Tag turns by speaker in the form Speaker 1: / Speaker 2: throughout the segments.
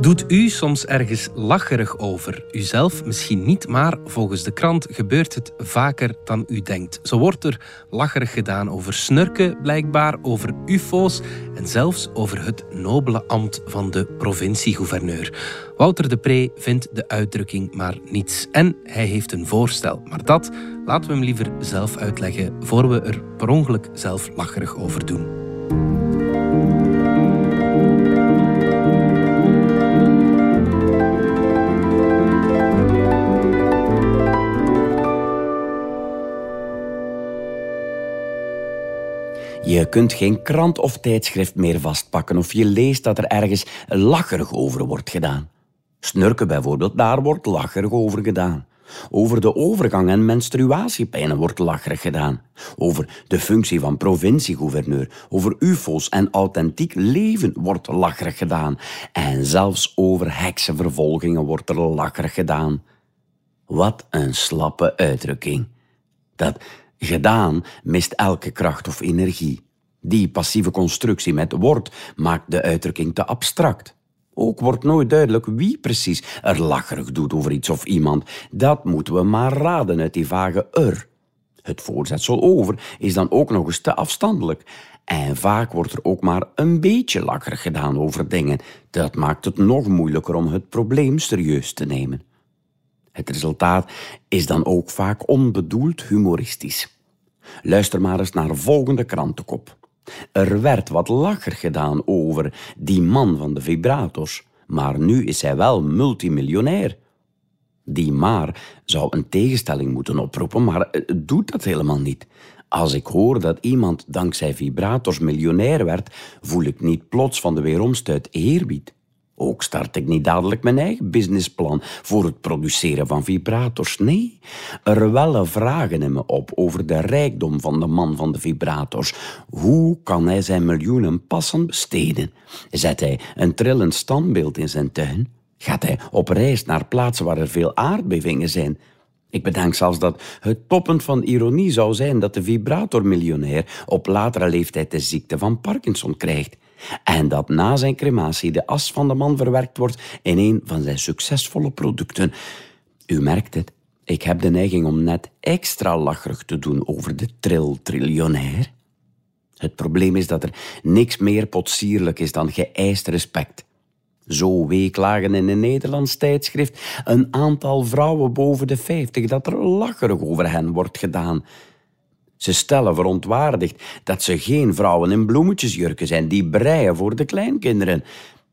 Speaker 1: Doet u soms ergens lacherig over? Uzelf misschien niet, maar volgens de krant gebeurt het vaker dan u denkt. Zo wordt er lacherig gedaan over snurken, blijkbaar, over ufo's en zelfs over het nobele ambt van de provinciegouverneur. Wouter de Pre vindt de uitdrukking maar niets en hij heeft een voorstel. Maar dat laten we hem liever zelf uitleggen voor we er per ongeluk zelf lacherig over doen.
Speaker 2: Je kunt geen krant of tijdschrift meer vastpakken of je leest dat er ergens lacherig over wordt gedaan. Snurken bijvoorbeeld, daar wordt lacherig over gedaan. Over de overgang en menstruatiepijnen wordt lacherig gedaan. Over de functie van provinciegouverneur, over ufo's en authentiek leven wordt lacherig gedaan. En zelfs over heksenvervolgingen wordt er lacherig gedaan. Wat een slappe uitdrukking. Dat Gedaan mist elke kracht of energie. Die passieve constructie met wordt maakt de uitdrukking te abstract. Ook wordt nooit duidelijk wie precies er lacherig doet over iets of iemand. Dat moeten we maar raden uit die vage er. Het voorzetsel over is dan ook nog eens te afstandelijk. En vaak wordt er ook maar een beetje lacherig gedaan over dingen. Dat maakt het nog moeilijker om het probleem serieus te nemen. Het resultaat is dan ook vaak onbedoeld humoristisch. Luister maar eens naar de volgende krantenkop. Er werd wat lacher gedaan over die man van de vibrators, maar nu is hij wel multimiljonair. Die maar zou een tegenstelling moeten oproepen, maar het doet dat helemaal niet. Als ik hoor dat iemand dankzij vibrators miljonair werd, voel ik niet plots van de weeromstuit eerbied. Ook start ik niet dadelijk mijn eigen businessplan voor het produceren van vibrators. Nee, er wellen vragen in me op over de rijkdom van de man van de vibrators. Hoe kan hij zijn miljoenen passend besteden? Zet hij een trillend standbeeld in zijn tuin? Gaat hij op reis naar plaatsen waar er veel aardbevingen zijn? Ik bedenk zelfs dat het toppunt van ironie zou zijn dat de vibratormiljonair op latere leeftijd de ziekte van Parkinson krijgt. En dat na zijn crematie de as van de man verwerkt wordt in een van zijn succesvolle producten. U merkt het, ik heb de neiging om net extra lacherig te doen over de trill-triljonair. Het probleem is dat er niks meer potsierlijk is dan geëist respect. Zo weeklagen in een Nederlands tijdschrift een aantal vrouwen boven de vijftig dat er lacherig over hen wordt gedaan. Ze stellen verontwaardigd dat ze geen vrouwen in bloemetjesjurken zijn die breien voor de kleinkinderen.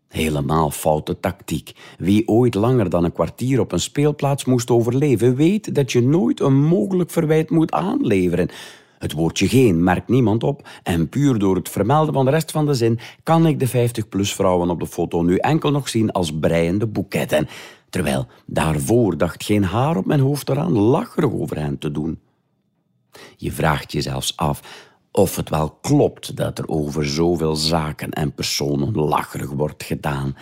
Speaker 2: Helemaal foute tactiek. Wie ooit langer dan een kwartier op een speelplaats moest overleven, weet dat je nooit een mogelijk verwijt moet aanleveren. Het woordje geen merkt niemand op en puur door het vermelden van de rest van de zin kan ik de 50-plus vrouwen op de foto nu enkel nog zien als breiende boeketten. Terwijl daarvoor dacht geen haar op mijn hoofd eraan lacherig over hen te doen. Je vraagt je zelfs af of het wel klopt dat er over zoveel zaken en personen lacherig wordt gedaan.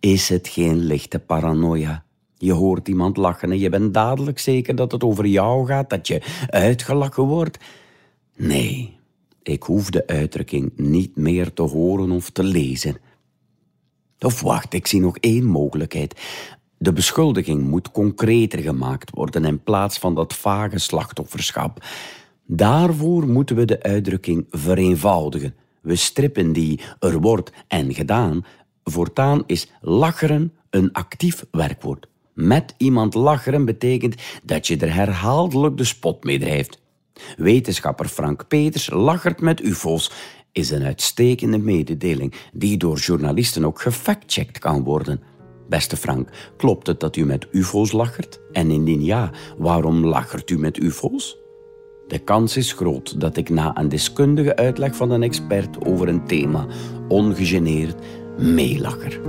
Speaker 2: Is het geen lichte paranoia? Je hoort iemand lachen en je bent dadelijk zeker dat het over jou gaat, dat je uitgelachen wordt. Nee, ik hoef de uitdrukking niet meer te horen of te lezen. Of wacht, ik zie nog één mogelijkheid. De beschuldiging moet concreter gemaakt worden in plaats van dat vage slachtofferschap. Daarvoor moeten we de uitdrukking vereenvoudigen. We strippen die er wordt en gedaan. Voortaan is lacheren een actief werkwoord. Met iemand lacheren betekent dat je er herhaaldelijk de spot mee drijft. Wetenschapper Frank Peters lachert met ufo's is een uitstekende mededeling die door journalisten ook gefactcheckt kan worden. Beste Frank, klopt het dat u met ufo's lachert? En indien ja, waarom lachert u met ufo's? De kans is groot dat ik na een deskundige uitleg van een expert over een thema ongegeneerd meelacher.